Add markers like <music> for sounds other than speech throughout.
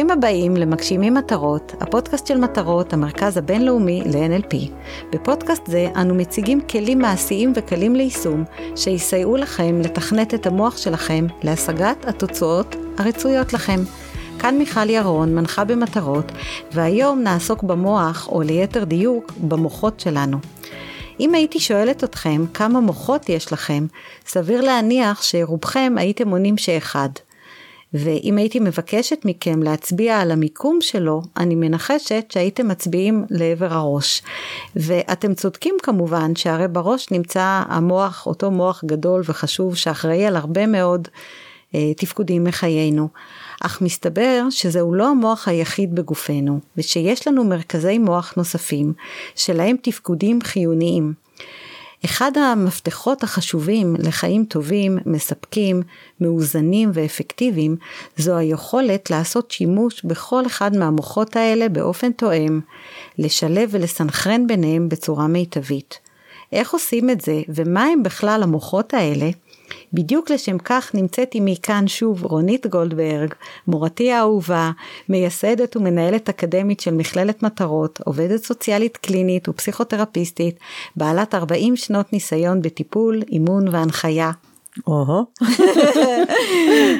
ברוכים הבאים למגשימים מטרות, הפודקאסט של מטרות, המרכז הבינלאומי ל-NLP. בפודקאסט זה אנו מציגים כלים מעשיים וקלים ליישום, שיסייעו לכם לתכנת את המוח שלכם להשגת התוצאות הרצויות לכם. כאן מיכל ירון, מנחה במטרות, והיום נעסוק במוח, או ליתר דיוק, במוחות שלנו. אם הייתי שואלת אתכם כמה מוחות יש לכם, סביר להניח שרובכם הייתם עונים שאחד. ואם הייתי מבקשת מכם להצביע על המיקום שלו, אני מנחשת שהייתם מצביעים לעבר הראש. ואתם צודקים כמובן שהרי בראש נמצא המוח, אותו מוח גדול וחשוב שאחראי על הרבה מאוד אה, תפקודים מחיינו. אך מסתבר שזהו לא המוח היחיד בגופנו, ושיש לנו מרכזי מוח נוספים, שלהם תפקודים חיוניים. אחד המפתחות החשובים לחיים טובים, מספקים, מאוזנים ואפקטיביים, זו היכולת לעשות שימוש בכל אחד מהמוחות האלה באופן תואם, לשלב ולסנכרן ביניהם בצורה מיטבית. איך עושים את זה, ומה הם בכלל המוחות האלה? בדיוק לשם כך נמצאת עימי כאן שוב רונית גולדברג, מורתי האהובה, מייסדת ומנהלת אקדמית של מכללת מטרות, עובדת סוציאלית קלינית ופסיכותרפיסטית, בעלת 40 שנות ניסיון בטיפול, אימון והנחיה. או-הו.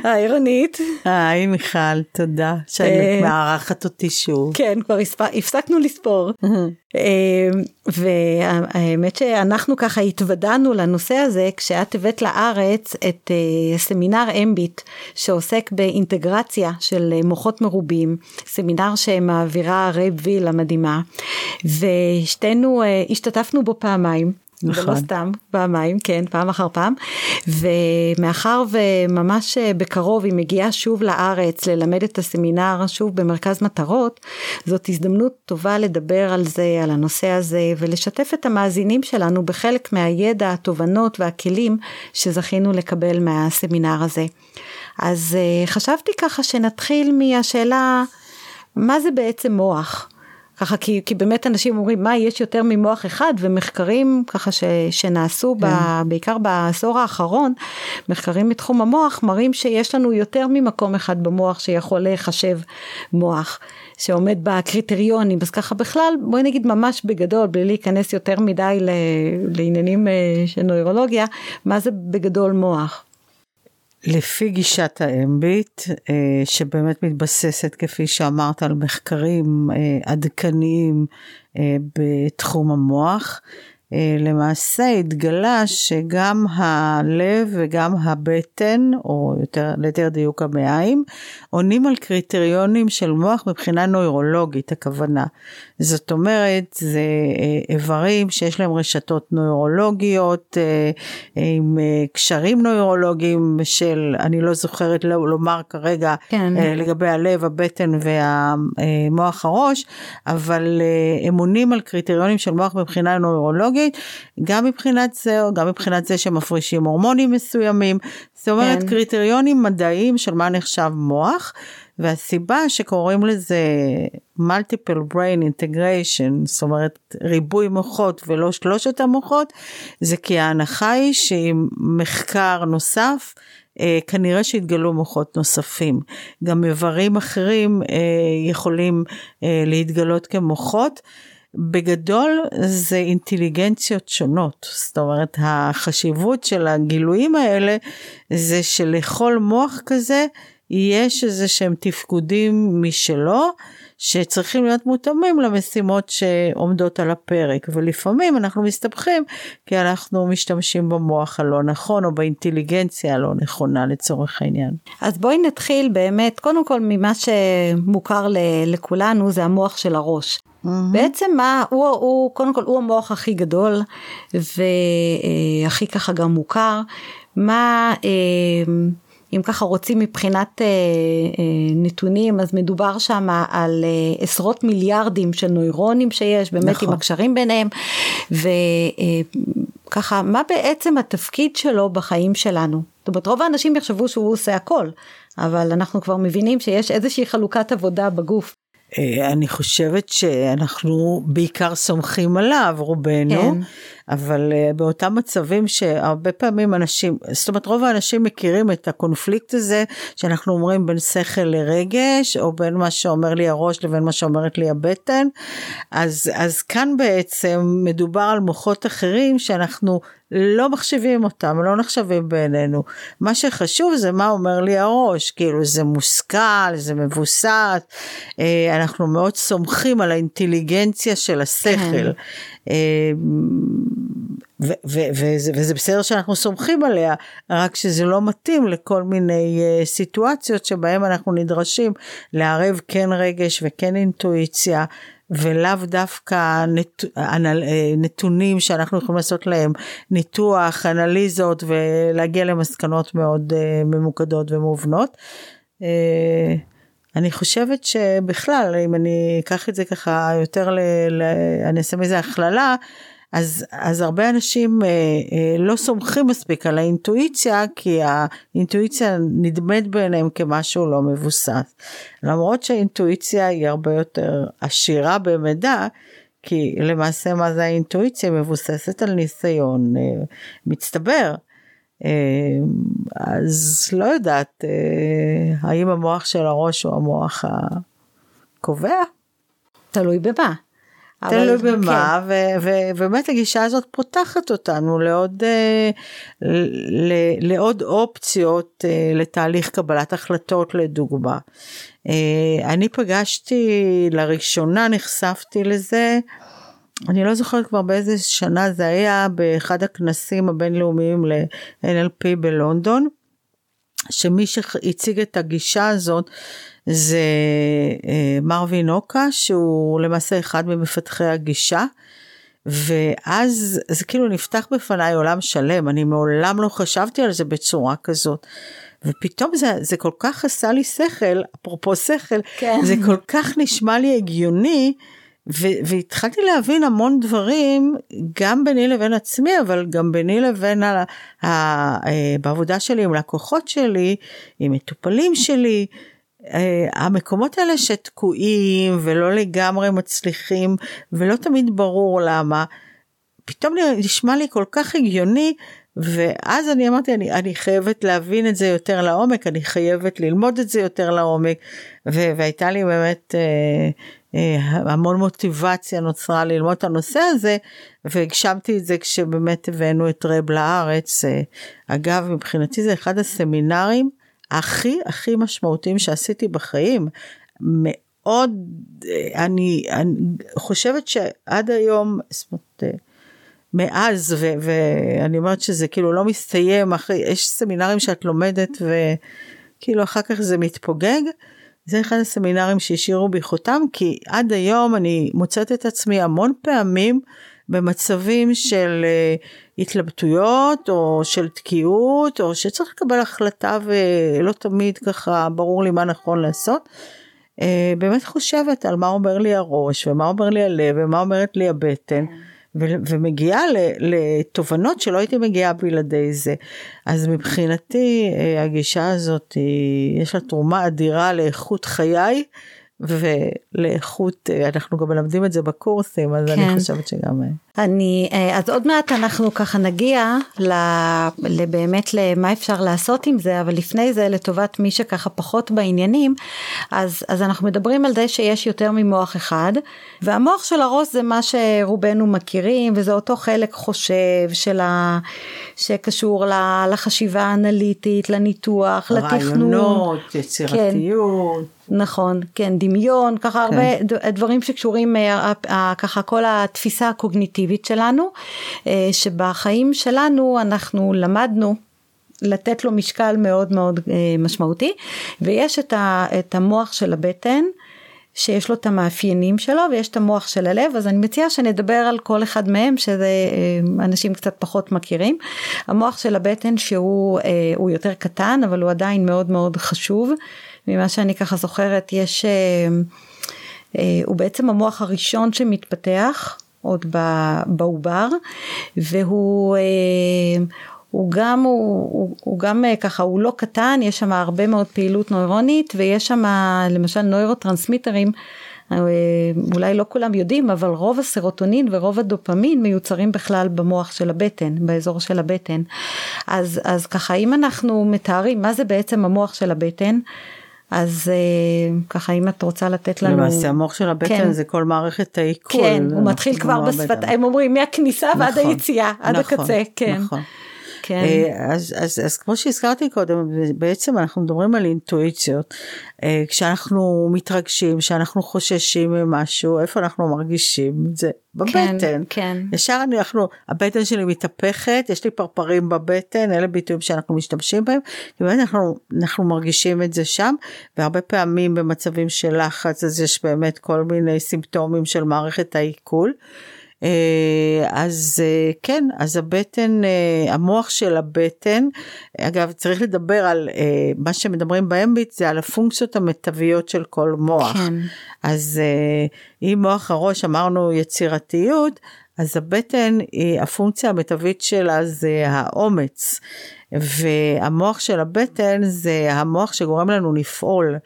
היי רונית. היי מיכל, תודה שאת אה, מארחת אותי שוב. כן, כבר הפסקנו לספור. <laughs> אה, והאמת שאנחנו ככה התוודענו לנושא הזה כשאת הבאת לארץ את אה, סמינר mBIT שעוסק באינטגרציה של מוחות מרובים, סמינר שמעבירה רייב ויל המדהימה, ושתינו השתתפנו בו פעמיים. נכון. ולא סתם, פעמיים, כן, פעם אחר פעם. ומאחר וממש בקרוב היא מגיעה שוב לארץ ללמד את הסמינר שוב במרכז מטרות, זאת הזדמנות טובה לדבר על זה, על הנושא הזה, ולשתף את המאזינים שלנו בחלק מהידע, התובנות והכלים שזכינו לקבל מהסמינר הזה. אז אה, חשבתי ככה שנתחיל מהשאלה, מה זה בעצם מוח? ככה כי, כי באמת אנשים אומרים מה יש יותר ממוח אחד ומחקרים ככה ש, שנעשו כן. ב, בעיקר בעשור האחרון מחקרים מתחום המוח מראים שיש לנו יותר ממקום אחד במוח שיכול להיחשב מוח שעומד בקריטריונים אז ככה בכלל בואי נגיד ממש בגדול בלי להיכנס יותר מדי לעניינים אה, של נוירולוגיה מה זה בגדול מוח. לפי גישת האמביט, אה, שבאמת מתבססת, כפי שאמרת, על מחקרים אה, עדכניים אה, בתחום המוח, למעשה התגלה שגם הלב וגם הבטן, או יותר, ליתר דיוק המעיים, עונים על קריטריונים של מוח מבחינה נוירולוגית, הכוונה. זאת אומרת, זה אה, איברים שיש להם רשתות נוירולוגיות, אה, עם קשרים נוירולוגיים של, אני לא זוכרת לומר כרגע כן. לגבי הלב, הבטן והמוח הראש, אבל הם עונים על קריטריונים של מוח מבחינה נוירולוגית. פסיכולוגית, גם מבחינת זה, או גם מבחינת זה שמפרישים הורמונים מסוימים, זאת אומרת כן. קריטריונים מדעיים של מה נחשב מוח, והסיבה שקוראים לזה multiple brain integration, זאת אומרת ריבוי מוחות ולא שלושת המוחות, זה כי ההנחה היא שעם מחקר נוסף, אה, כנראה שהתגלו מוחות נוספים. גם איברים אחרים אה, יכולים אה, להתגלות כמוחות. בגדול זה אינטליגנציות שונות, זאת אומרת החשיבות של הגילויים האלה זה שלכל מוח כזה יש איזה שהם תפקודים משלו שצריכים להיות מותאמים למשימות שעומדות על הפרק ולפעמים אנחנו מסתבכים כי אנחנו משתמשים במוח הלא נכון או באינטליגנציה הלא נכונה לצורך העניין. אז בואי נתחיל באמת קודם כל ממה שמוכר לכולנו זה המוח של הראש. Mm-hmm. בעצם מה הוא, הוא קודם כל הוא המוח הכי גדול והכי ככה גם מוכר מה אה, אם ככה רוצים מבחינת אה, אה, נתונים אז מדובר שם על אה, עשרות מיליארדים של נוירונים שיש באמת נכון. עם הקשרים ביניהם וככה מה בעצם התפקיד שלו בחיים שלנו. זאת אומרת רוב האנשים יחשבו שהוא עושה הכל אבל אנחנו כבר מבינים שיש איזושהי חלוקת עבודה בגוף. אה, אני חושבת שאנחנו בעיקר סומכים עליו רובנו, כן. אבל uh, באותם מצבים שהרבה פעמים אנשים, זאת אומרת רוב האנשים מכירים את הקונפליקט הזה שאנחנו אומרים בין שכל לרגש, או בין מה שאומר לי הראש לבין מה שאומרת לי הבטן, אז, אז כאן בעצם מדובר על מוחות אחרים שאנחנו לא מחשיבים אותם, לא נחשבים בעינינו. מה שחשוב זה מה אומר לי הראש, כאילו זה מושכל, זה מבוסס, אה, אנחנו מאוד סומכים על האינטליגנציה של השכל. אה, וזה, וזה בסדר שאנחנו סומכים עליה, רק שזה לא מתאים לכל מיני uh, סיטואציות שבהם אנחנו נדרשים לערב כן רגש וכן אינטואיציה ולאו דווקא נת, אנל, אה, נתונים שאנחנו יכולים לעשות להם ניתוח, אנליזות ולהגיע למסקנות מאוד uh, ממוקדות ומובנות. Uh, אני חושבת שבכלל, אם אני אקח את זה ככה יותר, ל, ל, אני אעשה מזה הכללה, אז, אז הרבה אנשים אה, אה, לא סומכים מספיק על האינטואיציה, כי האינטואיציה נדמת בעיניהם כמשהו לא מבוסס. למרות שהאינטואיציה היא הרבה יותר עשירה במידע, כי למעשה מה זה האינטואיציה? מבוססת על ניסיון אה, מצטבר. אה, אז לא יודעת, אה, האם המוח של הראש הוא המוח הקובע? תלוי במה. תלוי במה, כן. ובאמת הגישה הזאת פותחת אותנו לעוד, אה, לעוד אופציות לתהליך קבלת החלטות לדוגמה. אני פגשתי, לראשונה נחשפתי לזה, אני לא זוכרת כבר באיזה שנה זה היה, באחד הכנסים הבינלאומיים ל-NLP בלונדון, שמי שהציג את הגישה הזאת זה אה, מרווין אוקה שהוא למעשה אחד ממפתחי הגישה. ואז זה כאילו נפתח בפניי עולם שלם, אני מעולם לא חשבתי על זה בצורה כזאת. ופתאום זה, זה כל כך עשה לי שכל, אפרופו שכל, כן. זה כל כך נשמע לי הגיוני, והתחלתי להבין המון דברים, גם ביני לבין עצמי, אבל גם ביני לבין אה, בעבודה שלי עם לקוחות שלי, עם מטופלים שלי, אה, המקומות האלה שתקועים ולא לגמרי מצליחים ולא תמיד ברור למה, פתאום נשמע לי כל כך הגיוני ואז אני אמרתי אני, אני חייבת להבין את זה יותר לעומק, אני חייבת ללמוד את זה יותר לעומק. והייתה לי באמת אה, המון מוטיבציה נוצרה ללמוד את הנושא הזה והגשמתי את זה כשבאמת הבאנו את רב לארץ. אה, אגב מבחינתי זה אחד הסמינרים הכי הכי משמעותיים שעשיתי בחיים. מאוד, אני, אני חושבת שעד היום, זאת אומרת, מאז, ו, ואני אומרת שזה כאילו לא מסתיים, אחרי, יש סמינרים שאת לומדת וכאילו אחר כך זה מתפוגג. זה אחד הסמינרים שהשאירו בי חותם, כי עד היום אני מוצאת את עצמי המון פעמים במצבים של uh, התלבטויות או של תקיעות או שצריך לקבל החלטה ולא תמיד ככה ברור לי מה נכון לעשות. Uh, באמת חושבת על מה אומר לי הראש ומה אומר לי הלב ומה אומרת לי הבטן. ו- ומגיעה לתובנות שלא הייתי מגיעה בלעדי זה. אז מבחינתי uh, הגישה הזאת היא, יש לה תרומה אדירה לאיכות חיי ולאיכות, אנחנו גם מלמדים את זה בקורסים, אז כן. אני חושבת שגם... אני, אה, אז עוד מעט אנחנו ככה נגיע באמת למה אפשר לעשות עם זה, אבל לפני זה לטובת מי שככה פחות בעניינים, אז, אז אנחנו מדברים על זה שיש יותר ממוח אחד, והמוח של הראש זה מה שרובנו מכירים, וזה אותו חלק חושב של ה... שקשור לחשיבה האנליטית, לניתוח, לתכנון. רעיונות, יצירתיות. כן. נכון, כן, דמיון, ככה כן. הרבה דברים שקשורים, אה, ככה כל התפיסה הקוגניטיבית שלנו, אה, שבחיים שלנו אנחנו למדנו לתת לו משקל מאוד מאוד משמעותי, ויש את, המוח של הבטן, שיש לו את המאפיינים שלו ויש את המוח של הלב אז אני מציעה שנדבר על כל אחד מהם שזה אנשים קצת פחות מכירים. המוח של הבטן שהוא יותר קטן אבל הוא עדיין מאוד מאוד חשוב ממה שאני ככה זוכרת, יש, אה, אה, הוא בעצם המוח הראשון שמתפתח עוד בעובר, והוא אה, הוא גם, הוא, הוא, הוא גם ככה, הוא לא קטן, יש שם הרבה מאוד פעילות נוירונית, ויש שם למשל נוירוטרנסמיטרים, אולי לא כולם יודעים, אבל רוב הסרוטונין ורוב הדופמין מיוצרים בכלל במוח של הבטן, באזור של הבטן. אז, אז ככה, אם אנחנו מתארים מה זה בעצם המוח של הבטן, אז אה, ככה אם את רוצה לתת לנו... למעשה המוח של הבטן כן. זה כל מערכת העיכול. כן, הוא מתחיל כבר בשפת, הם אומרים מהכניסה נכון, ועד היציאה, עד נכון, הקצה, כן. נכון. כן. אה, אז, אז, אז כמו שהזכרתי קודם, בעצם אנחנו מדברים על אינטואיציות. אה, כשאנחנו מתרגשים, כשאנחנו חוששים ממשהו, איפה אנחנו מרגישים את זה? בבטן. כן, כן. ישר אנחנו, הבטן שלי מתהפכת, יש לי פרפרים בבטן, אלה ביטויים שאנחנו משתמשים בהם, כי באמת אנחנו, אנחנו מרגישים את זה שם, והרבה פעמים במצבים של לחץ, אז יש באמת כל מיני סימפטומים של מערכת העיכול. אה, אז אה, כן, אז הבטן, אה, המוח של הבטן, אגב צריך לדבר על מה שמדברים באמביט זה על הפונקציות המיטביות של כל מוח. כן. אז אם מוח הראש אמרנו יצירתיות, אז הבטן, הפונקציה המיטבית שלה זה האומץ. והמוח של הבטן זה המוח שגורם לנו לפעול.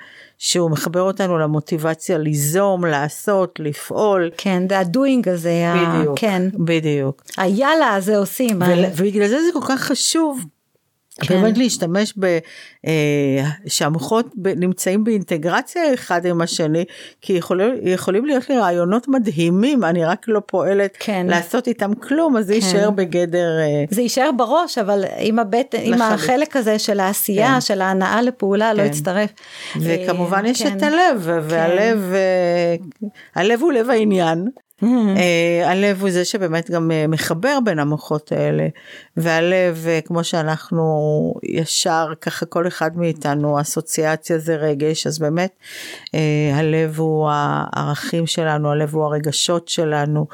שהוא מחבר אותנו למוטיבציה ליזום, לעשות, לפעול. כן, זה הדוינג הזה. בדיוק, כן. בדיוק. היאללה הזה עושים. ובגלל זה זה כל כך חשוב כן. באמת להשתמש ב... אה, נמצאים באינטגרציה אחד עם השני, כי יכולים, יכולים להיות לי רעיונות מדהימים, אני רק לא פועלת כן. לעשות איתם כלום, אז זה כן. יישאר בגדר... אה, זה יישאר בראש, אבל עם, הבט... עם החלק הזה של העשייה, כן. של ההנאה לפעולה, לא כן. לא יצטרף. וכמובן יש כן. את הלב, והלב כן. הלב הוא לב העניין. אה, הלב הוא זה שבאמת גם אה, מחבר בין המוחות האלה, והלב, אה, כמו שאנחנו ישר, ככה כל אחד מאיתנו, אסוציאציה זה רגש, אז באמת הלב הוא הערכים שלנו, הלב הוא הרגשות שלנו,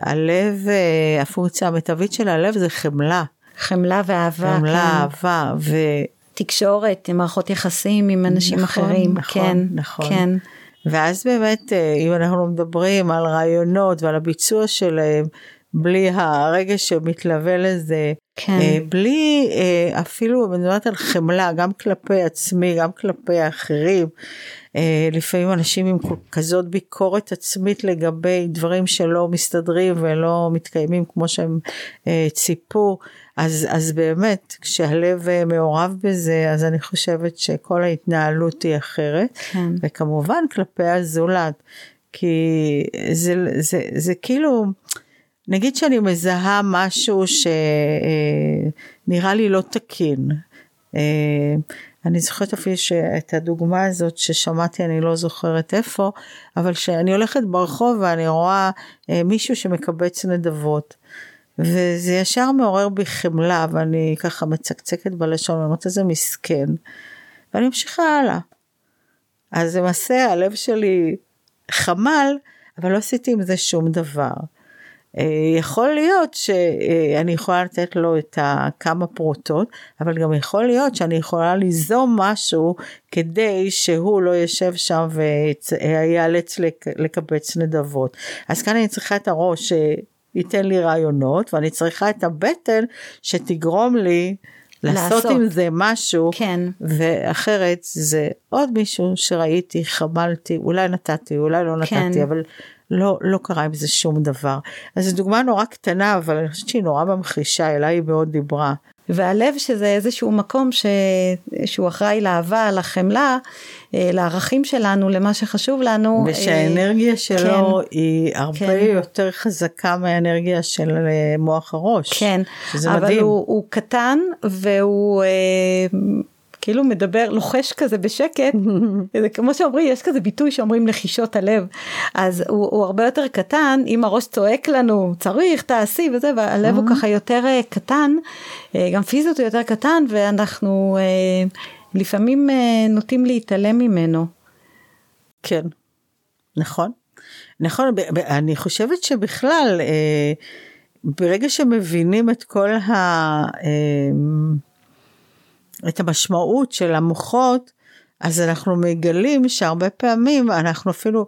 הלב, הפונקציה המיטבית של הלב זה חמלה. חמלה ואהבה. חמלה, כן. אהבה, ו... תקשורת, מערכות יחסים עם אנשים נכון, אחרים, נכון, כן, נכון. כן. ואז באמת אה, אם אנחנו מדברים על רעיונות ועל הביצוע שלהם בלי הרגש שמתלווה לזה, כן. אה, בלי אה, אפילו, אני מדברת על חמלה, גם כלפי עצמי, גם כלפי האחרים. לפעמים אנשים עם כזאת ביקורת עצמית לגבי דברים שלא מסתדרים ולא מתקיימים כמו שהם ציפו. אז, אז באמת, כשהלב אה, מעורב בזה, אז אני חושבת שכל ההתנהלות היא אחרת, כן. וכמובן כלפי הזולת, כי זה, זה, זה, זה כאילו, נגיד שאני מזהה משהו שנראה אה, לי לא תקין. אה, אני זוכרת אפילו את הדוגמה הזאת ששמעתי, אני לא זוכרת איפה, אבל שאני הולכת ברחוב ואני רואה מישהו שמקבץ נדבות. וזה ישר מעורר בי חמלה, ואני ככה מצקצקת בלשון, ואומרת איזה מסכן, ואני ממשיכה הלאה. אז למעשה הלב שלי חמל, אבל לא עשיתי עם זה שום דבר. אה, יכול להיות שאני יכולה לתת לו את כמה פרוטות, אבל גם יכול להיות שאני יכולה ליזום משהו כדי שהוא לא יושב שם ויאלץ לקבץ נדבות. אז כאן אני צריכה את הראש ייתן לי רעיונות ואני צריכה את הבטן שתגרום לי לעשות, לעשות עם זה משהו, כן. ואחרת זה עוד מישהו שראיתי, חמלתי, אולי נתתי, אולי לא נתתי, כן. אבל לא, לא קרה עם זה שום דבר. אז זו דוגמה נורא קטנה, אבל אני חושבת שהיא נורא ממחישה, אליי היא מאוד דיברה. והלב שזה איזשהו מקום ש... שהוא אחראי לאהבה, לחמלה, אה, לערכים שלנו, למה שחשוב לנו. ושהאנרגיה אה, שלו כן, היא הרבה כן. יותר חזקה מהאנרגיה של אה, מוח הראש. כן, שזה אבל מדהים. הוא, הוא קטן והוא... כאילו מדבר, לוחש כזה בשקט, <laughs> זה כמו שאומרים, יש כזה ביטוי שאומרים לחישות הלב, אז הוא, הוא הרבה יותר קטן, אם הראש צועק לנו, צריך, תעשי וזה, והלב הוא ככה יותר uh, קטן, uh, גם פיזית הוא יותר קטן, ואנחנו uh, לפעמים נוטים להתעלם ממנו. כן, נכון. נכון, אני חושבת שבכלל, ברגע שמבינים את כל ה... את המשמעות של המוחות, אז אנחנו מגלים שהרבה פעמים אנחנו אפילו,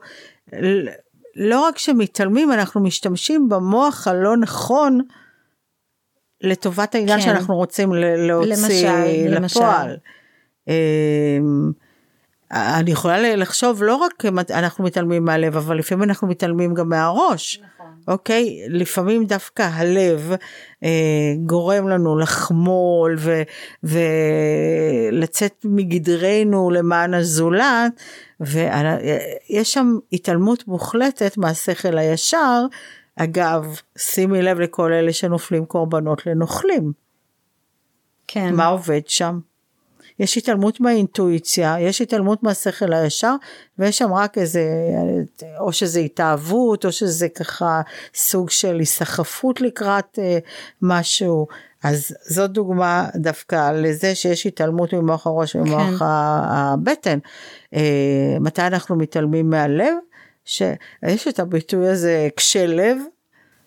לא רק שמתעלמים, אנחנו משתמשים במוח הלא נכון לטובת העניין כן. שאנחנו רוצים להוציא למשל, לפועל. למשל. אמ, אני יכולה לחשוב לא רק אנחנו מתעלמים מהלב, אבל לפעמים אנחנו מתעלמים גם מהראש. נכון. אוקיי? לפעמים דווקא הלב אה, גורם לנו לחמול ו, ולצאת מגדרנו למען הזולת, ויש שם התעלמות מוחלטת מהשכל הישר. אגב, שימי לב לכל אלה שנופלים קורבנות לנוכלים. כן. מה עובד שם? יש התעלמות מהאינטואיציה, יש התעלמות מהשכל הישר, ויש שם רק איזה, או שזה התאהבות, או שזה ככה סוג של היסחפות לקראת אה, משהו. אז זאת דוגמה דווקא לזה שיש התעלמות ממוח הראש וממוח כן. הבטן. אה, מתי אנחנו מתעלמים מהלב? שיש את הביטוי הזה קשה לב.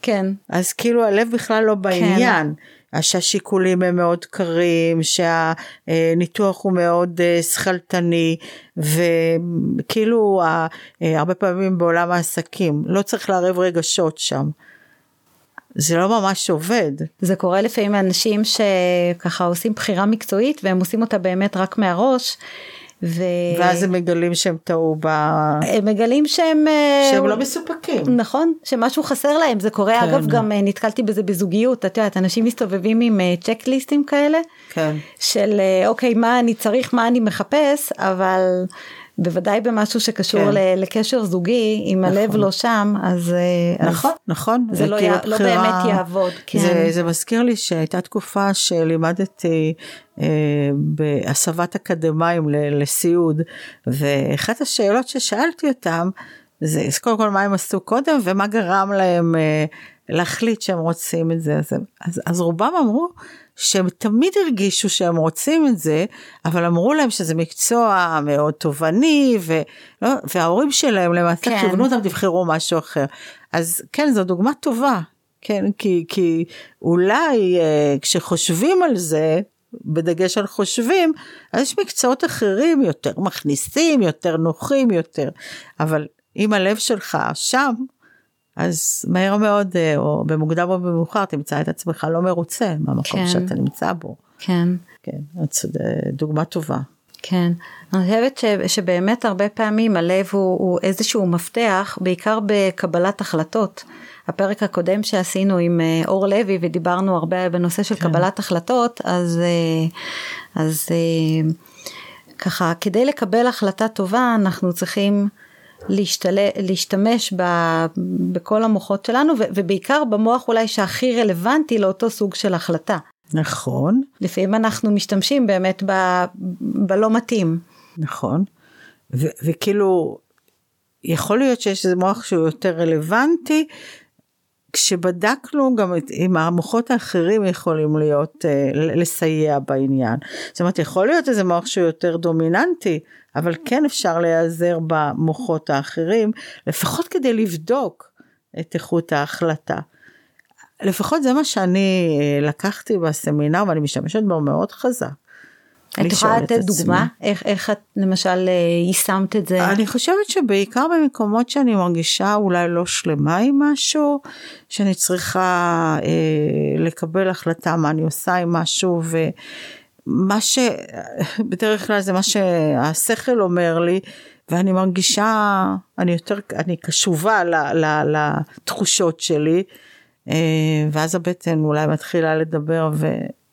כן. אז כאילו הלב בכלל לא בעניין. כן. שהשיקולים הם מאוד קרים, שהניתוח הוא מאוד אה, שכלתני, וכאילו אה, הרבה פעמים בעולם העסקים, לא צריך לערב רגשות שם. זה לא ממש עובד. זה קורה לפעמים לאנשים שככה עושים בחירה מקצועית והם עושים אותה באמת רק מהראש. ו... ואז הם מגלים שהם טעו ב... הם מגלים שהם... אה, שהם לא מסופקים. נכון, שמשהו חסר להם, זה קורה, כן. אגב גם אה, נתקלתי בזה בזוגיות, את יודעת, אנשים מסתובבים עם צ'קליסטים אה, כאלה, כן. של אוקיי, מה אני צריך, מה אני מחפש, אבל... בוודאי במשהו שקשור כן. לקשר זוגי, אם נכון. הלב לא שם, אז... נכון, אז נכון. זה לא, י... לא באמת יעבוד. כן. זה, זה מזכיר לי שהייתה תקופה שלימדתי אה, בהסבת אקדמאים לסיעוד, ואחת השאלות ששאלתי אותם, זה קודם כל מה הם עשו קודם ומה גרם להם אה, להחליט שהם רוצים את זה. אז, אז, אז רובם אמרו שהם תמיד הרגישו שהם רוצים את זה, אבל אמרו להם שזה מקצוע מאוד תובעני, ולא, וההורים שלהם למעשה כן. כיוונו אותם, תבחרו משהו אחר. אז כן, זו דוגמה טובה, כן, כי, כי אולי אה, כשחושבים על זה, בדגש על חושבים, אז יש מקצועות אחרים יותר מכניסים, יותר נוחים יותר, אבל אם הלב שלך שם, אז מהר מאוד, אה, או במוקדם או במאוחר, תמצא את עצמך לא מרוצה מהמקום כן. שאתה נמצא בו. כן. כן, זאת דוגמה טובה. כן, אני חושבת ש, שבאמת הרבה פעמים הלב הוא, הוא איזשהו מפתח, בעיקר בקבלת החלטות. הפרק הקודם שעשינו עם אה, אור לוי ודיברנו הרבה בנושא של כן. קבלת החלטות, אז, אה, אז ככה, כדי לקבל החלטה טובה אנחנו צריכים להשתל... להשתמש ב... בכל המוחות שלנו ו... ובעיקר במוח אולי שהכי רלוונטי לאותו סוג של החלטה. נכון. לפעמים אנחנו משתמשים באמת ב... בלא מתאים. נכון. ו... וכאילו יכול להיות שיש איזה מוח שהוא יותר רלוונטי. כשבדקנו גם את, אם המוחות האחרים יכולים להיות, uh, לסייע בעניין. זאת אומרת, יכול להיות איזה מוח שהוא יותר דומיננטי, אבל כן אפשר להיעזר במוחות האחרים, לפחות כדי לבדוק את איכות ההחלטה. לפחות זה מה שאני אה, לקחתי בסמינר ואני משתמשת בו מאוד חזק. את יכולה לתת דוגמה איך, איך את למשל אה, יישמת את זה? אני חושבת שבעיקר במקומות שאני מרגישה אולי לא שלמה עם משהו, שאני צריכה אה, לקבל החלטה מה אני עושה עם משהו ו... מה שבדרך כלל זה מה שהשכל אומר לי ואני מרגישה אני יותר אני קשובה ל, ל, לתחושות שלי אה, ואז הבטן אולי מתחילה לדבר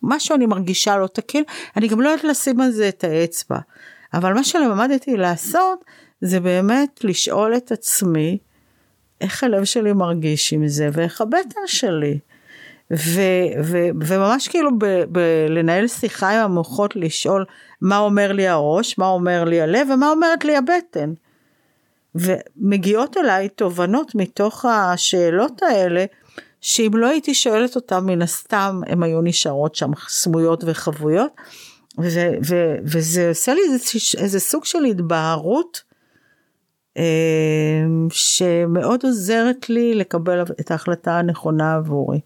ומשהו אני מרגישה לא תקין אני גם לא יודעת לשים על זה את האצבע אבל מה שלמדתי לעשות זה באמת לשאול את עצמי איך הלב שלי מרגיש עם זה ואיך הבטן שלי. ו, ו, וממש כאילו ב, ב, לנהל שיחה עם המוחות לשאול מה אומר לי הראש, מה אומר לי הלב ומה אומרת לי הבטן. ומגיעות אליי תובנות מתוך השאלות האלה שאם לא הייתי שואלת אותם מן הסתם הם היו נשארות שם סמויות וחבויות ו, ו, וזה עושה לי איזה, איזה סוג של התבהרות אה, שמאוד עוזרת לי לקבל את ההחלטה הנכונה עבורי.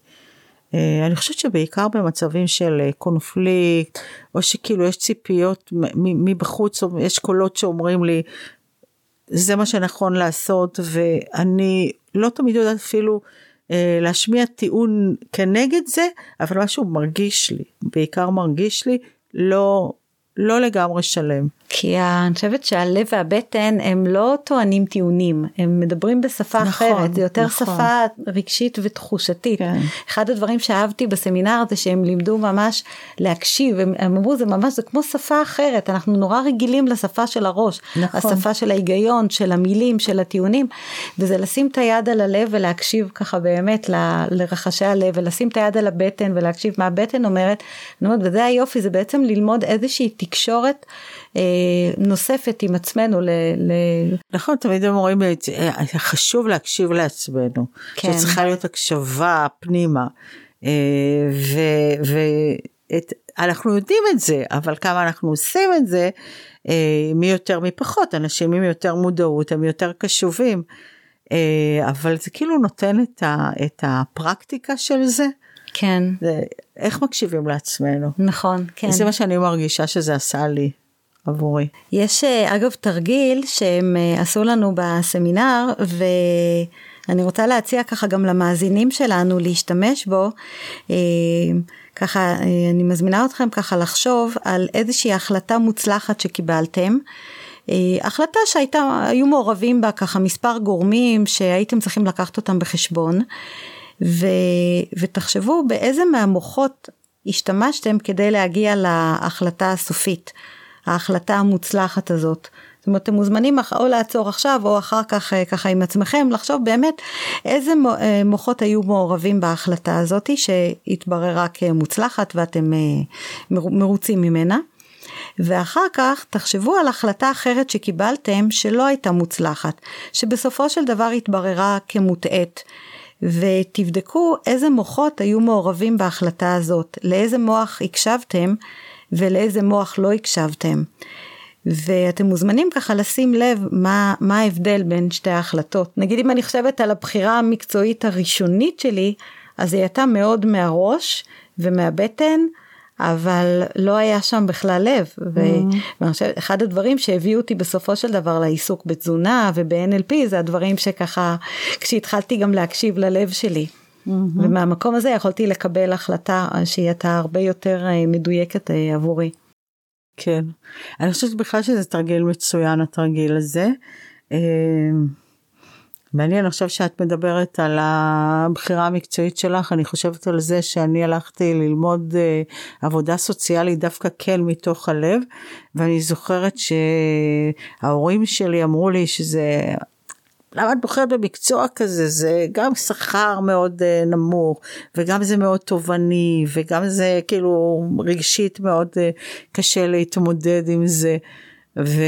אה, אני חושבת שבעיקר במצבים של אה, קונפליקט, או שכאילו יש ציפיות מבחוץ, או יש קולות שאומרים לי, זה מה שנכון לעשות, ואני לא תמיד יודעת אפילו להשמיע טיעון כנגד זה, אבל משהו מרגיש לי, בעיקר מרגיש לי, לא לא לגמרי שלם. כי אני חושבת שהלב והבטן הם לא טוענים טיעונים, הם מדברים בשפה נכון, אחרת, זה יותר נכון. שפה רגשית ותחושתית. כן. אחד הדברים שאהבתי בסמינר זה שהם לימדו ממש להקשיב, הם, הם אמרו זה ממש, זה כמו שפה אחרת, אנחנו נורא רגילים לשפה של הראש, נכון. השפה של ההיגיון, של המילים, של הטיעונים, וזה לשים את היד על הלב ולהקשיב ככה באמת ל, לרחשי הלב, ולשים את היד על הבטן ולהקשיב מה הבטן אומרת, אומרת וזה היופי, זה בעצם ללמוד איזושהי תקשורת. אה, נוספת עם עצמנו. ל, ל... נכון, תמיד הם אומרים, אה, חשוב להקשיב לעצמנו, כן. שצריכה להיות הקשבה פנימה. אה, ואנחנו יודעים את זה, אבל כמה אנחנו עושים את זה, מי יותר מי פחות, אנשים עם יותר מודעות הם יותר קשובים, אבל זה כאילו נותן את, ה, את הפרקטיקה של זה. כן. זה, איך מקשיבים לעצמנו. נכון, כן. זה מה שאני מרגישה שזה עשה לי. עבורי. יש אה, אגב תרגיל שהם אה, עשו לנו בסמינר ואני רוצה להציע ככה גם למאזינים שלנו להשתמש בו. אה, ככה אני מזמינה אתכם ככה לחשוב על איזושהי החלטה מוצלחת שקיבלתם. החלטה שהייתה, היו מעורבים בה ככה מספר גורמים שהייתם צריכים לקחת אותם בחשבון ו, ותחשבו באיזה מהמוחות השתמשתם כדי להגיע להחלטה הסופית. ההחלטה המוצלחת הזאת. זאת אומרת, אתם מוזמנים או לעצור עכשיו או אחר כך אה, ככה עם עצמכם לחשוב באמת איזה אה, מוחות היו מעורבים בהחלטה הזאת שהתבררה כמוצלחת ואתם אה, מרוצים ממנה. ואחר כך תחשבו על החלטה אחרת שקיבלתם שלא הייתה מוצלחת, שבסופו של דבר התבררה כמוטעית. ותבדקו איזה מוחות היו מעורבים בהחלטה הזאת, לאיזה מוח הקשבתם ולאיזה מוח לא הקשבתם. ואתם מוזמנים ככה לשים לב מה, מה ההבדל בין שתי ההחלטות. נגיד אם אני חושבת על הבחירה המקצועית הראשונית שלי, אז היא הייתה מאוד מהראש ומהבטן, אבל לא היה שם בכלל לב. Mm-hmm. ואני חושבת, אחד הדברים שהביאו אותי בסופו של דבר לעיסוק בתזונה וב-NLP זה הדברים שככה, כשהתחלתי גם להקשיב ללב שלי. Mm-hmm. ומהמקום הזה יכולתי לקבל החלטה שהיא הייתה הרבה יותר אה, מדויקת אה, עבורי. כן, אני חושבת בכלל שזה תרגיל מצוין התרגיל הזה. אה, מעניין עכשיו שאת מדברת על הבחירה המקצועית שלך, אני חושבת על זה שאני הלכתי ללמוד עבודה סוציאלית דווקא כן מתוך הלב, ואני זוכרת שההורים שלי אמרו לי שזה למה את בוחרת במקצוע כזה זה גם שכר מאוד uh, נמוך וגם זה מאוד תובעני וגם זה כאילו רגשית מאוד uh, קשה להתמודד עם זה. ו...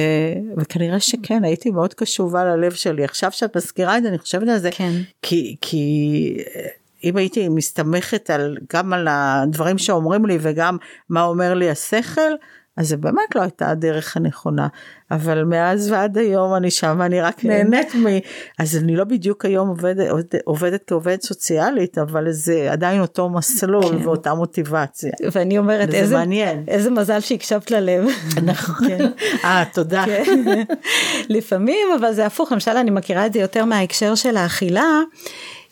וכנראה שכן הייתי מאוד קשובה ללב שלי עכשיו שאת מזכירה את זה אני חושבת על זה כן. כי כי אה, אם הייתי מסתמכת על גם על הדברים שאומרים לי וגם מה אומר לי השכל אז זה באמת לא הייתה הדרך הנכונה, אבל מאז ועד היום אני שם ואני רק כן. נהנית מ... אז אני לא בדיוק היום עובדת, עובדת כעובדת סוציאלית, אבל זה עדיין אותו מסלול כן. ואותה מוטיבציה. ואני אומרת, איזה, מעניין. איזה מזל שהקשבת ללב. נכון. כן. אה, תודה. כן. לפעמים, אבל זה הפוך, למשל אני מכירה את זה יותר מההקשר של האכילה.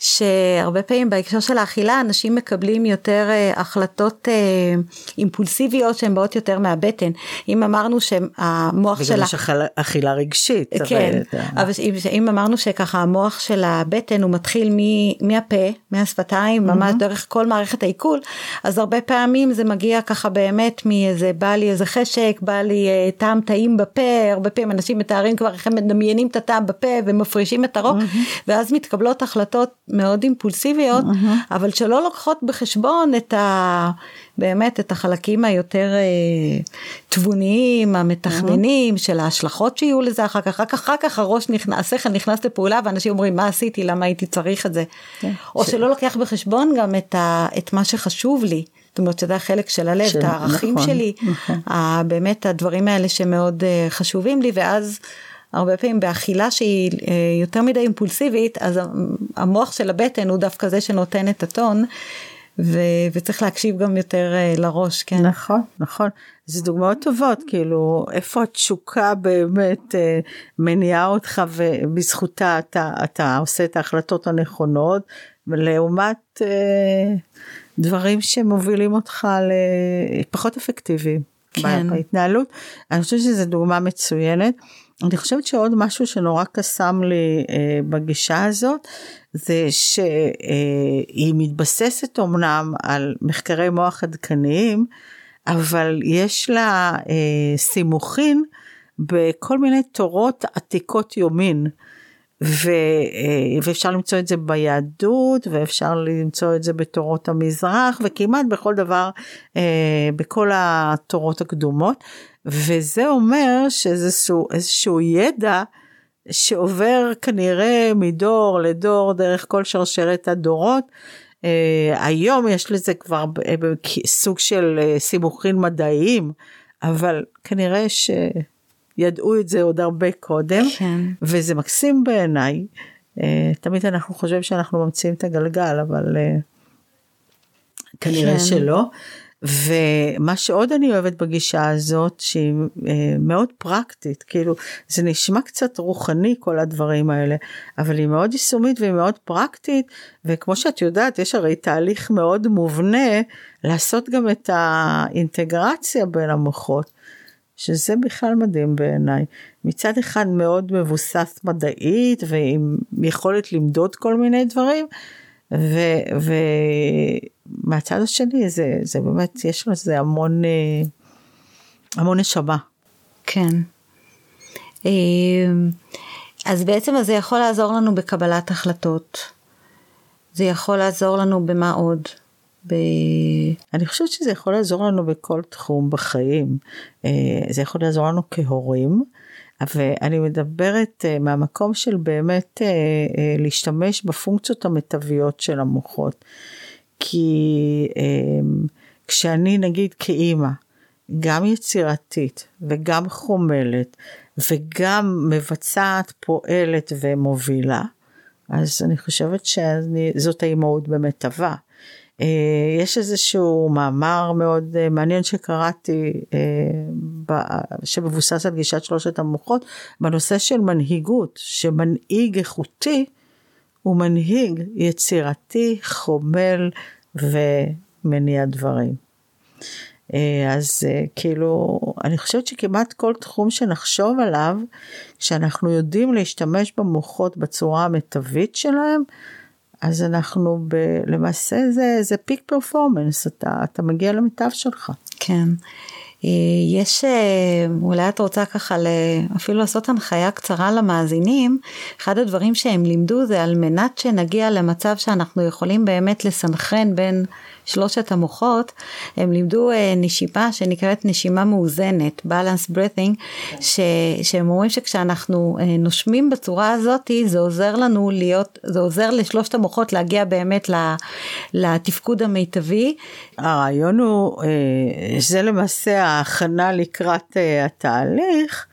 שהרבה פעמים בהקשר של האכילה אנשים מקבלים יותר uh, החלטות uh, אימפולסיביות שהן באות יותר מהבטן. אם אמרנו שהמוח של... יש אכילה רגשית. כן, אבל, אבל אם, אם אמרנו שככה המוח של הבטן הוא מתחיל מ, מהפה, מהשפתיים. ממש דרך כל מערכת העיכול, אז הרבה פעמים זה מגיע ככה באמת מאיזה, בא לי איזה חשק, בא לי uh, טעם טעים בפה, הרבה פעמים אנשים מתארים כבר איך הם מדמיינים את הטעם בפה ומפרישים את הרוק. ואז מתקבלות החלטות מאוד אימפולסיביות. אבל שלא לוקחות בחשבון את ה... באמת את החלקים היותר אה, תבוניים, המתכננים, mm-hmm. של ההשלכות שיהיו לזה אחר כך, רק אחר כך הראש נכנס, השכל נכנס לפעולה ואנשים אומרים מה עשיתי, למה הייתי צריך את זה. Okay. כן. או ש... שלא לוקח בחשבון גם את, ה... את מה שחשוב לי. זאת אומרת שזה החלק של הלב, של... את הערכים נכון, שלי, נכון. באמת הדברים האלה שמאוד uh, חשובים לי ואז הרבה פעמים באכילה שהיא אה, יותר מדי אימפולסיבית, אז המוח של הבטן הוא דווקא זה שנותן את הטון. ו- וצריך להקשיב גם יותר uh, לראש, כן. נכון, נכון. זה דוגמאות טובות, כאילו, איפה התשוקה באמת uh, מניעה אותך ובזכותה אתה, אתה עושה את ההחלטות הנכונות, לעומת uh, דברים שמובילים אותך לפחות אפקטיביים. כן. בהתנהלות. אני חושבת שזו דוגמה מצוינת. אני חושבת שעוד משהו שנורא קסם לי אה, בגישה הזאת, זה שהיא מתבססת אמנם על מחקרי מוח עדכניים, אבל יש לה אה, סימוכין בכל מיני תורות עתיקות יומין. ו, אה, ואפשר למצוא את זה ביהדות ואפשר למצוא את זה בתורות המזרח וכמעט בכל דבר אה, בכל התורות הקדומות וזה אומר שאיזשהו איזשהו ידע שעובר כנראה מדור לדור דרך כל שרשרת הדורות. Uh, היום יש לזה כבר סוג של uh, סימוכין מדעיים, אבל כנראה שידעו את זה עוד הרבה קודם, כן. וזה מקסים בעיניי. Uh, תמיד אנחנו חושבים שאנחנו ממציאים את הגלגל, אבל uh, כנראה כן. שלא. ומה שעוד אני אוהבת בגישה הזאת שהיא אה, מאוד פרקטית כאילו זה נשמע קצת רוחני כל הדברים האלה אבל היא מאוד יישומית והיא מאוד פרקטית וכמו שאת יודעת יש הרי תהליך מאוד מובנה לעשות גם את האינטגרציה בין המוחות. שזה בכלל מדהים בעיניי. מצד אחד מאוד מבוסס מדעית ועם יכולת למדוד כל מיני דברים, ומהצד השני זה, זה באמת, יש לזה המון, אה, המון נשמה. כן. אה, אז בעצם זה יכול לעזור לנו בקבלת החלטות. זה יכול לעזור לנו במה עוד? ב... אני חושבת שזה יכול לעזור לנו בכל תחום בחיים. אה, זה יכול לעזור לנו כהורים. ואני מדברת uh, מהמקום של באמת uh, uh, להשתמש בפונקציות המיטביות של המוחות. כי uh, כשאני נגיד כאימא, גם יצירתית וגם חומלת וגם מבצעת, פועלת ומובילה, אז אני חושבת שזאת האימהות במיטבה. אה, יש איזשהו מאמר מאוד אה, מעניין שקראתי אה, שמבוסס על גישת שלושת המוחות בנושא של מנהיגות שמנהיג איכותי הוא מנהיג יצירתי חומל ומניע דברים. אז כאילו אני חושבת שכמעט כל תחום שנחשוב עליו שאנחנו יודעים להשתמש במוחות בצורה המיטבית שלהם אז אנחנו ב, למעשה זה, זה פיק פרפורמנס, אתה, אתה מגיע למיטב שלך. כן. אה, יש, אה, אולי את רוצה ככה אפילו לעשות הנחיה קצרה למאזינים, אחד הדברים שהם לימדו זה על מנת שנגיע למצב שאנחנו יכולים באמת לסנכרן בין שלושת המוחות, הם לימדו אה, נשימה שנקראת נשימה מאוזנת, balance breathing, ש, שהם אומרים שכשאנחנו אה, נושמים בצורה הזאת, זה עוזר לנו להיות, זה עוזר לשלושת המוחות להגיע באמת לתפקוד המיטבי. הרעיון הוא, אה, זה למעשה ההכנה לקראת התהליך.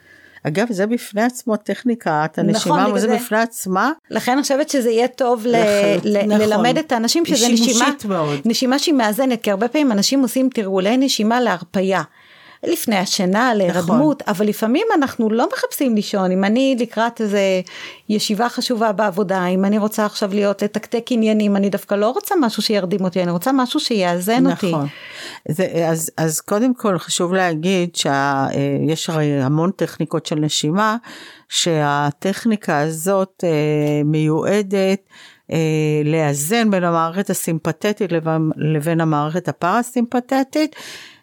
אגב, זה בפני עצמו טכניקת הנשימה, נכון, זה בפני עצמה. לכן אני חושבת שזה יהיה טוב ל- ל- נכון. ללמד את האנשים שזה נשימה, מאוד. נשימה שהיא מאזנת, כי הרבה פעמים אנשים עושים תרגולי נשימה להרפייה. לפני השינה, להירדמות, נכון. אבל לפעמים אנחנו לא מחפשים לישון, אם אני לקראת איזה ישיבה חשובה בעבודה, אם אני רוצה עכשיו להיות לתקתק עניינים, אני דווקא לא רוצה משהו שירדים אותי, אני רוצה משהו שיאזן נכון. אותי. זה, אז, אז קודם כל חשוב להגיד שיש הרי המון טכניקות של נשימה, שהטכניקה הזאת אה, מיועדת אה, לאזן בין המערכת הסימפתטית לבין, לבין המערכת הפרסימפתטית.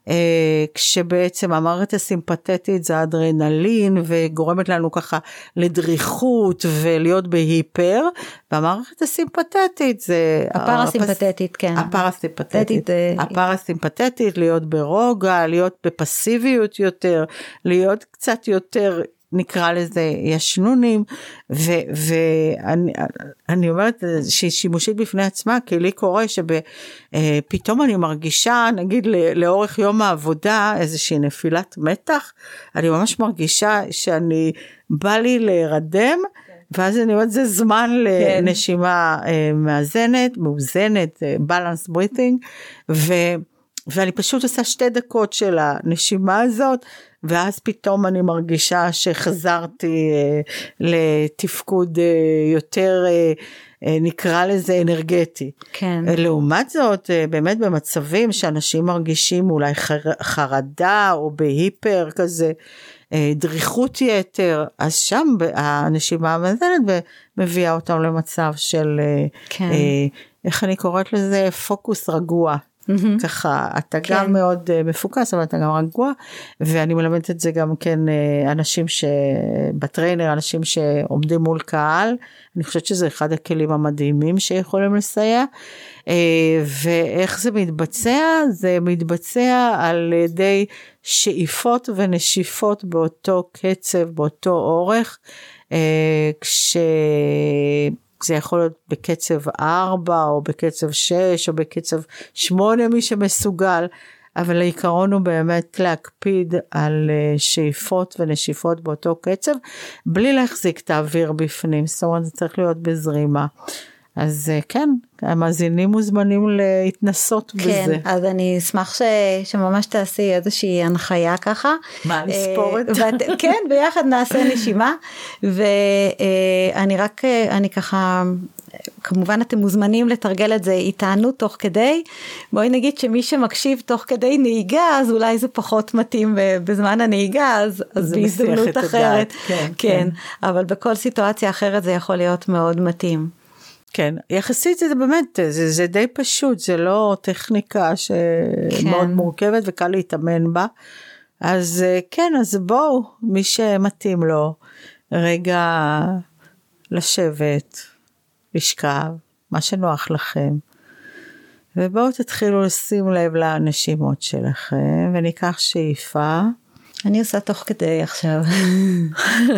אה, כשבעצם המערכת הסימפתטית זה אדרנלין וגורמת לנו ככה לדריכות ולהיות בהיפר, והמערכת הסימפתטית זה... הפרסימפתטית, הפס... כן. הפרסימפתטית, אה, הפרסימפתטית, להיות ברוגע, להיות בפסיביות יותר, להיות קצת יותר נקרא לזה ישנונים ואני אומרת שהיא שימושית בפני עצמה כי לי קורה שפתאום אני מרגישה נגיד לאורך יום העבודה איזושהי נפילת מתח אני ממש מרגישה שאני בא לי להירדם ואז אני אומרת זה זמן כן. לנשימה אה, מאזנת מאוזנת בלנס בריטינג. ואני פשוט עושה שתי דקות של הנשימה הזאת, ואז פתאום אני מרגישה שחזרתי אה, לתפקוד אה, יותר, אה, אה, נקרא לזה אנרגטי. כן. לעומת זאת, אה, באמת במצבים שאנשים מרגישים אולי חר, חרדה או בהיפר כזה, אה, דריכות יתר, אז שם הנשימה המאזנת מביאה אותם למצב של, אה, כן. אה, איך אני קוראת לזה, פוקוס רגוע. מהמם. ככה אתה כן. גם מאוד אה, מפוקס אבל אתה גם רגוע ואני מלמדת את זה גם כן אה, אנשים שבטריינר אנשים שעומדים מול קהל אני חושבת שזה אחד הכלים המדהימים שיכולים לסייע אה, ואיך זה מתבצע זה מתבצע על ידי שאיפות ונשיפות באותו קצב באותו אורך אה, כש... זה יכול להיות בקצב 4 או בקצב 6 או בקצב 8 מי שמסוגל, אבל העיקרון הוא באמת להקפיד על אה, שאיפות ונשיפות באותו קצב, בלי להחזיק את האוויר בפנים, זאת אומרת זה צריך להיות בזרימה. אז אה, כן, המאזינים מוזמנים להתנסות כן, בזה. אז אני אשמח ש... שממש תעשי איזושהי הנחיה ככה. מה, לספור את אה, ואת... כן, ביחד נעשה נשימה. ואני רק, אה, אני ככה, כמובן אתם מוזמנים לתרגל את זה איתנו תוך כדי. בואי נגיד שמי שמקשיב תוך כדי נהיגה, אז אולי זה פחות מתאים בזמן הנהיגה, אז, אז בהזדמנות אחרת. הדעת, כן, כן, כן. אבל בכל סיטואציה אחרת זה יכול להיות מאוד מתאים. כן, יחסית זה באמת, זה, זה די פשוט, זה לא טכניקה שמאוד כן. מורכבת וקל להתאמן בה. אז אה, כן, אז בואו, מי שמתאים לו, רגע לשבת, לשכב, מה שנוח לכם. ובואו תתחילו לשים לב לנשימות שלכם, וניקח שאיפה. אני עושה תוך כדי עכשיו.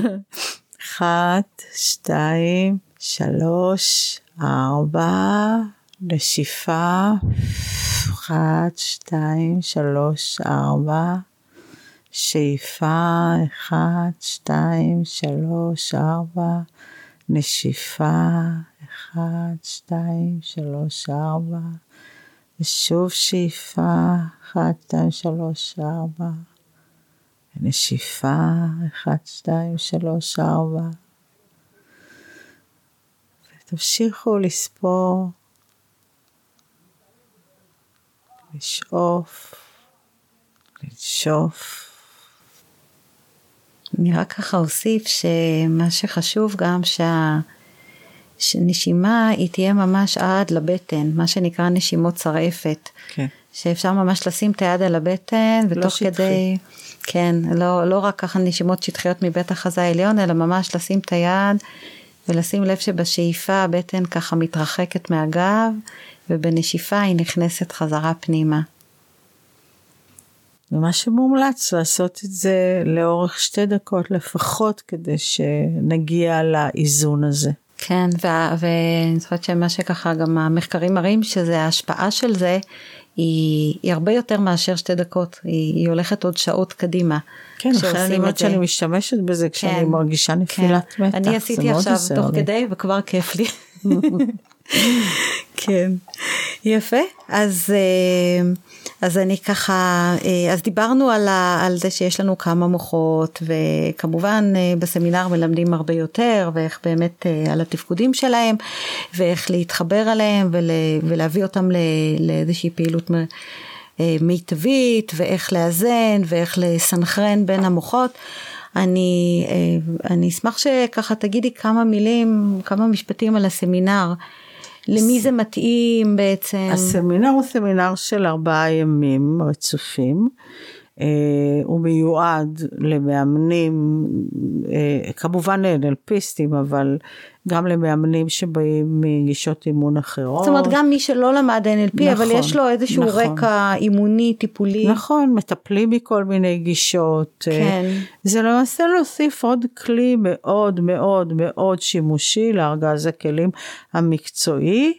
<laughs> אחת, שתיים, שלוש, ארבע, נשיפה, אחת, שתיים, שלוש, ארבע, שאיפה, אחת, שתיים, שלוש, ארבע, נשיפה, אחת, שתיים, שלוש, ארבע, ושוב שאיפה, אחת, שתיים, שלוש, ארבע, נשיפה, אחת, שתיים, שלוש, ארבע. ותמשיכו לספור, לשאוף, לנשוף. אני רק ככה אוסיף שמה שחשוב גם שה... שנשימה היא תהיה ממש עד לבטן, מה שנקרא נשימות צרעפת. כן. שאפשר ממש לשים את היד על הבטן ותוך שטחי. כדי, כן, לא, לא רק ככה נשימות שטחיות מבית החזה העליון, אלא ממש לשים את היד ולשים לב שבשאיפה הבטן ככה מתרחקת מהגב, ובנשיפה היא נכנסת חזרה פנימה. ומה שמומלץ לעשות את זה לאורך שתי דקות לפחות כדי שנגיע לאיזון הזה. כן, ואני זוכרת שמה שככה גם המחקרים מראים שזה ההשפעה של זה היא, היא הרבה יותר מאשר שתי דקות, היא, היא הולכת עוד שעות קדימה. כן, כשעושים אני אומרת. שאני משתמשת בזה כשאני מרגישה נפילת כן. מתח. אני עשיתי עכשיו תוך לי. כדי וכבר כיף לי. <laughs> כן, יפה. אז, אה, אז אני ככה, אה, אז דיברנו על, ה, על זה שיש לנו כמה מוחות, וכמובן אה, בסמינר מלמדים הרבה יותר, ואיך באמת אה, על התפקודים שלהם, ואיך להתחבר עליהם ול, ולהביא אותם לאיזושהי פעילות מיטבית, ואיך לאזן, ואיך לסנכרן בין המוחות. אני, אני אשמח שככה תגידי כמה מילים, כמה משפטים על הסמינר. למי זה מתאים בעצם? הסמינר הוא סמינר של ארבעה ימים רצופים. אה, הוא מיועד למאמנים, אה, כמובן לאנלפיסטים, אבל גם למאמנים שבאים מגישות אימון אחרות. זאת אומרת גם מי שלא למד NLP אבל נכון, יש לו איזשהו נכון. רקע אימוני טיפולי. נכון, מטפלים מכל מיני גישות. אה, כן. זה למעשה להוסיף עוד כלי מאוד מאוד מאוד שימושי לארגז הכלים המקצועי.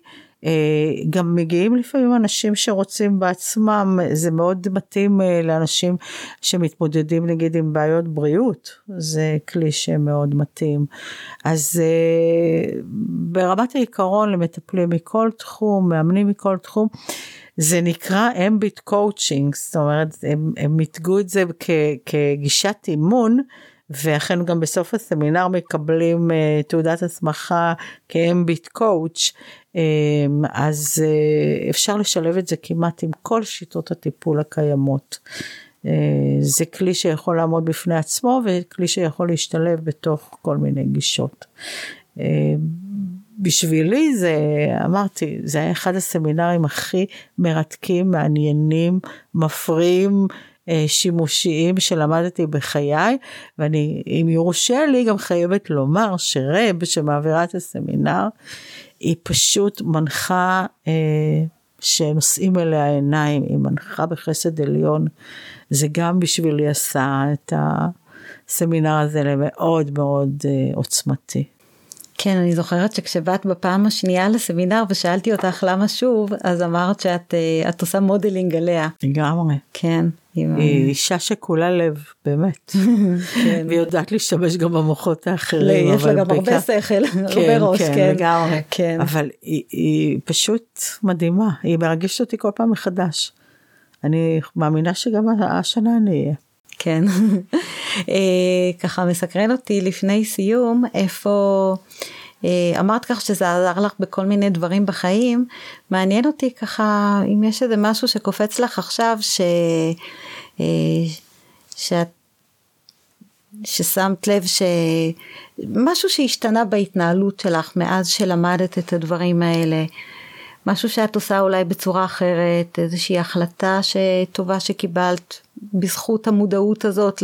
אה, גם מגיעים לפעמים אנשים שרוצים בעצמם, זה מאוד מתאים אה, לאנשים שמתמודדים נגיד עם בעיות בריאות, זה כלי שמאוד מתאים. אז אה, ברמת העיקרון למטפלים מכל תחום, מאמנים מכל תחום, זה נקרא mBIT coaching, זאת אומרת, הם, הם מיתגו את זה כ, כגישת אימון, ואכן גם בסוף הסמינר מקבלים אה, תעודת הסמכה כ mBIT coach, אממ, אז אה, אפשר לשלב את זה כמעט עם כל שיטות הטיפול הקיימות. אה, זה כלי שיכול לעמוד בפני עצמו וכלי שיכול להשתלב בתוך כל מיני גישות. Uh, בשבילי זה, אמרתי, זה היה אחד הסמינרים הכי מרתקים, מעניינים, מפרים, אה, שימושיים שלמדתי בחיי, ואני, אם יורשה לי, גם חייבת לומר שרב שמעבירה את הסמינר, היא פשוט מנחה אה, שנושאים אליה עיניים, היא מנחה בחסד עליון. זה גם בשבילי עשה את הסמינר הזה למאוד מאוד אה, עוצמתי. כן, אני זוכרת שכשבאת בפעם השנייה לסמינר ושאלתי אותך למה שוב, אז אמרת שאת אה, עושה modeling עליה. לגמרי. כן. היא אישה שכולה לב, באמת. <laughs> כן. והיא יודעת להשתמש גם במוחות האחרים. יש לה גם הרבה שכל, הרבה כן, ראש, כן. כן, לגמרי. כן. אבל היא פשוט מדהימה, היא מרגשת אותי כל פעם מחדש. אני מאמינה שגם השנה אני אהיה. כן. <laughs> אה, ככה מסקרן אותי לפני סיום, איפה... אה, אמרת כך שזה עזר לך בכל מיני דברים בחיים, מעניין אותי ככה אם יש איזה משהו שקופץ לך עכשיו ש... אה, שאת... ששמת לב שמשהו שהשתנה בהתנהלות שלך מאז שלמדת את הדברים האלה, משהו שאת עושה אולי בצורה אחרת, איזושהי החלטה שטובה שקיבלת בזכות המודעות הזאת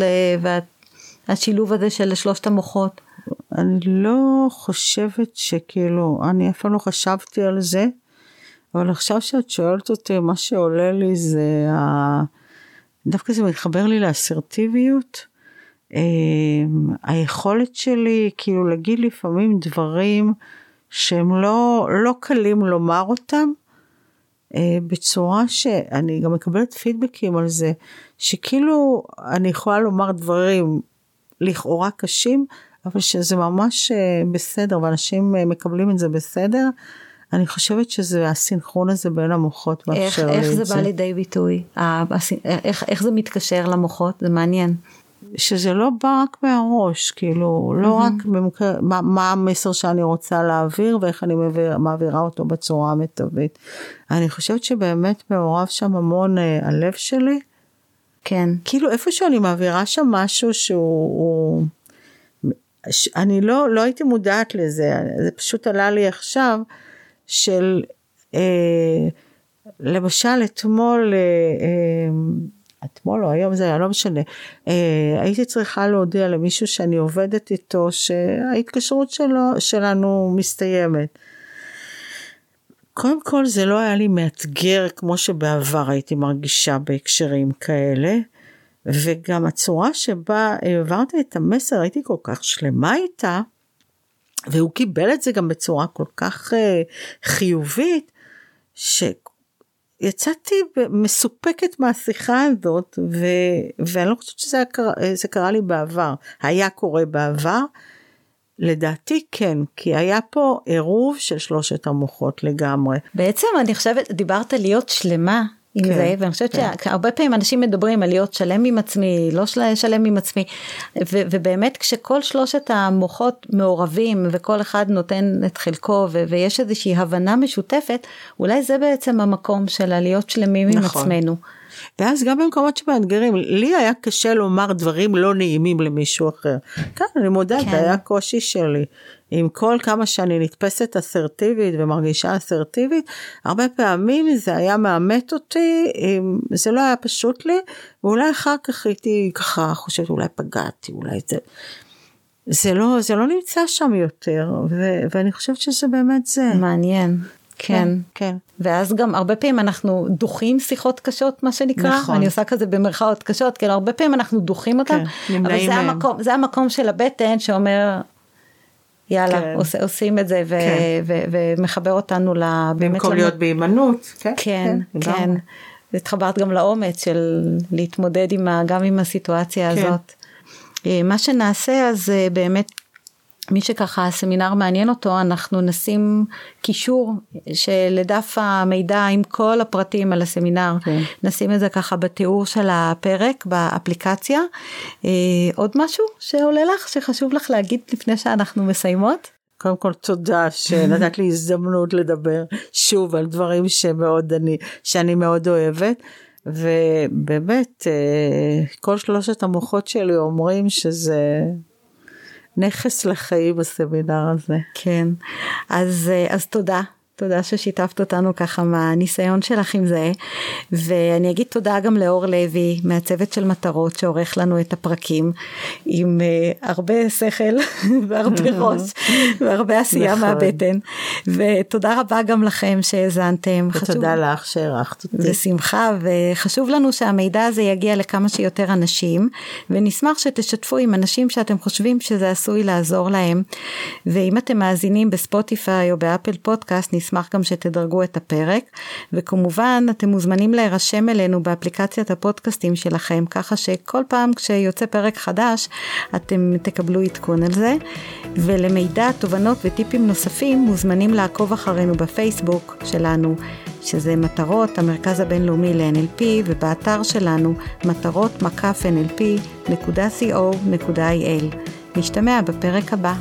והשילוב הזה של שלושת המוחות. אני לא חושבת שכאילו, אני אף פעם לא חשבתי על זה, אבל עכשיו שאת שואלת אותי, מה שעולה לי זה, ה... דווקא זה מתחבר לי לאסרטיביות. אמ, היכולת שלי כאילו להגיד לפעמים דברים שהם לא, לא קלים לומר אותם, אה, בצורה שאני גם מקבלת פידבקים על זה, שכאילו אני יכולה לומר דברים לכאורה קשים, אבל שזה ממש אה, בסדר ואנשים אה, מקבלים את זה בסדר. אני חושבת שזה הסינכרון הזה בין המוחות מאפשר לי את זה. איך זה בא לידי ביטוי? איך, איך זה מתקשר למוחות? זה מעניין. שזה לא בא רק מהראש, כאילו, לא mm-hmm. רק במוקר, מה, מה המסר שאני רוצה להעביר ואיך אני מעביר, מעבירה אותו בצורה המיטבית. אני חושבת שבאמת מעורב שם המון אה, הלב שלי. כן. כאילו איפה שאני מעבירה שם משהו שהוא, הוא, אני לא, לא הייתי מודעת לזה, זה פשוט עלה לי עכשיו, של אה, למשל אתמול, אה, אה, אתמול או היום זה היה לא משנה, אה, הייתי צריכה להודיע למישהו שאני עובדת איתו שההתקשרות שלו, שלנו מסתיימת. קודם כל זה לא היה לי מאתגר כמו שבעבר הייתי מרגישה בהקשרים כאלה. וגם הצורה שבה העברתי את המסר הייתי כל כך שלמה איתה, והוא קיבל את זה גם בצורה כל כך uh, חיובית, שיצאתי מסופקת מהשיחה הזאת, ו... ואני לא חושבת שזה קרה, קרה לי בעבר. היה קורה בעבר? לדעתי כן, כי היה פה עירוב של שלושת המוחות לגמרי. בעצם אני חושבת, דיברת להיות שלמה עם כן, זה, ואני חושבת כן. שהרבה פעמים אנשים מדברים על להיות שלם עם עצמי, לא שלם עם עצמי, ו- ובאמת כשכל שלושת המוחות מעורבים וכל אחד נותן את חלקו ו- ויש איזושהי הבנה משותפת, אולי זה בעצם המקום של הלהיות שלמים נכון. עם עצמנו. ואז גם במקומות שמאתגרים, לי היה קשה לומר דברים לא נעימים למישהו אחר. כן, אני מודה, כן. זה היה קושי שלי. עם כל כמה שאני נתפסת אסרטיבית ומרגישה אסרטיבית, הרבה פעמים זה היה מאמת אותי, זה לא היה פשוט לי, ואולי אחר כך הייתי ככה חושבת אולי פגעתי, אולי זה... זה לא, זה לא נמצא שם יותר, ו- ואני חושבת שזה באמת זה. מעניין. כן. כן. ואז גם הרבה פעמים אנחנו דוחים שיחות קשות מה שנקרא, נכון. אני עושה כזה במרכאות קשות, כאילו הרבה פעמים אנחנו דוחים אותן, כן, אבל זה המקום, זה המקום של הבטן שאומר יאללה כן. עוש, עושים את זה ו, כן. ו, ו, ומחבר אותנו באמת. במקום להיות בהימנעות. כן, כן, כן. כן. התחברת גם לאומץ של להתמודד עם ה, גם עם הסיטואציה כן. הזאת. אה, מה שנעשה אז אה, באמת מי שככה הסמינר מעניין אותו, אנחנו נשים קישור שלדף המידע עם כל הפרטים על הסמינר, כן. נשים את זה ככה בתיאור של הפרק באפליקציה. אה, עוד משהו שעולה לך, שחשוב לך להגיד לפני שאנחנו מסיימות? קודם כל תודה שנתת לי הזדמנות לדבר שוב על דברים שמאוד אני, שאני מאוד אוהבת. ובאמת אה, כל שלושת המוחות שלי אומרים שזה נכס לחיים הסמינר הזה. כן, אז, אה, אז תודה. תודה ששיתפת אותנו ככה מהניסיון שלך עם זה ואני אגיד תודה גם לאור לוי מהצוות של מטרות שעורך לנו את הפרקים עם uh, הרבה שכל <laughs> והרבה <laughs> ראש והרבה עשייה נכון. מהבטן ותודה רבה גם לכם שהאזנתם. ותודה לך שהערכת אותי. בשמחה וחשוב לנו שהמידע הזה יגיע לכמה שיותר אנשים ונשמח שתשתפו עם אנשים שאתם חושבים שזה עשוי לעזור להם ואם אתם מאזינים בספוטיפיי או באפל פודקאסט נשמח גם שתדרגו את הפרק, וכמובן אתם מוזמנים להירשם אלינו באפליקציית הפודקאסטים שלכם, ככה שכל פעם כשיוצא פרק חדש אתם תקבלו עדכון על זה, ולמידע, תובנות וטיפים נוספים מוזמנים לעקוב אחרינו בפייסבוק שלנו. שזה מטרות המרכז הבינלאומי ל-NLP ובאתר שלנו מטרות מקף nlp.co.il. נשתמע בפרק הבא.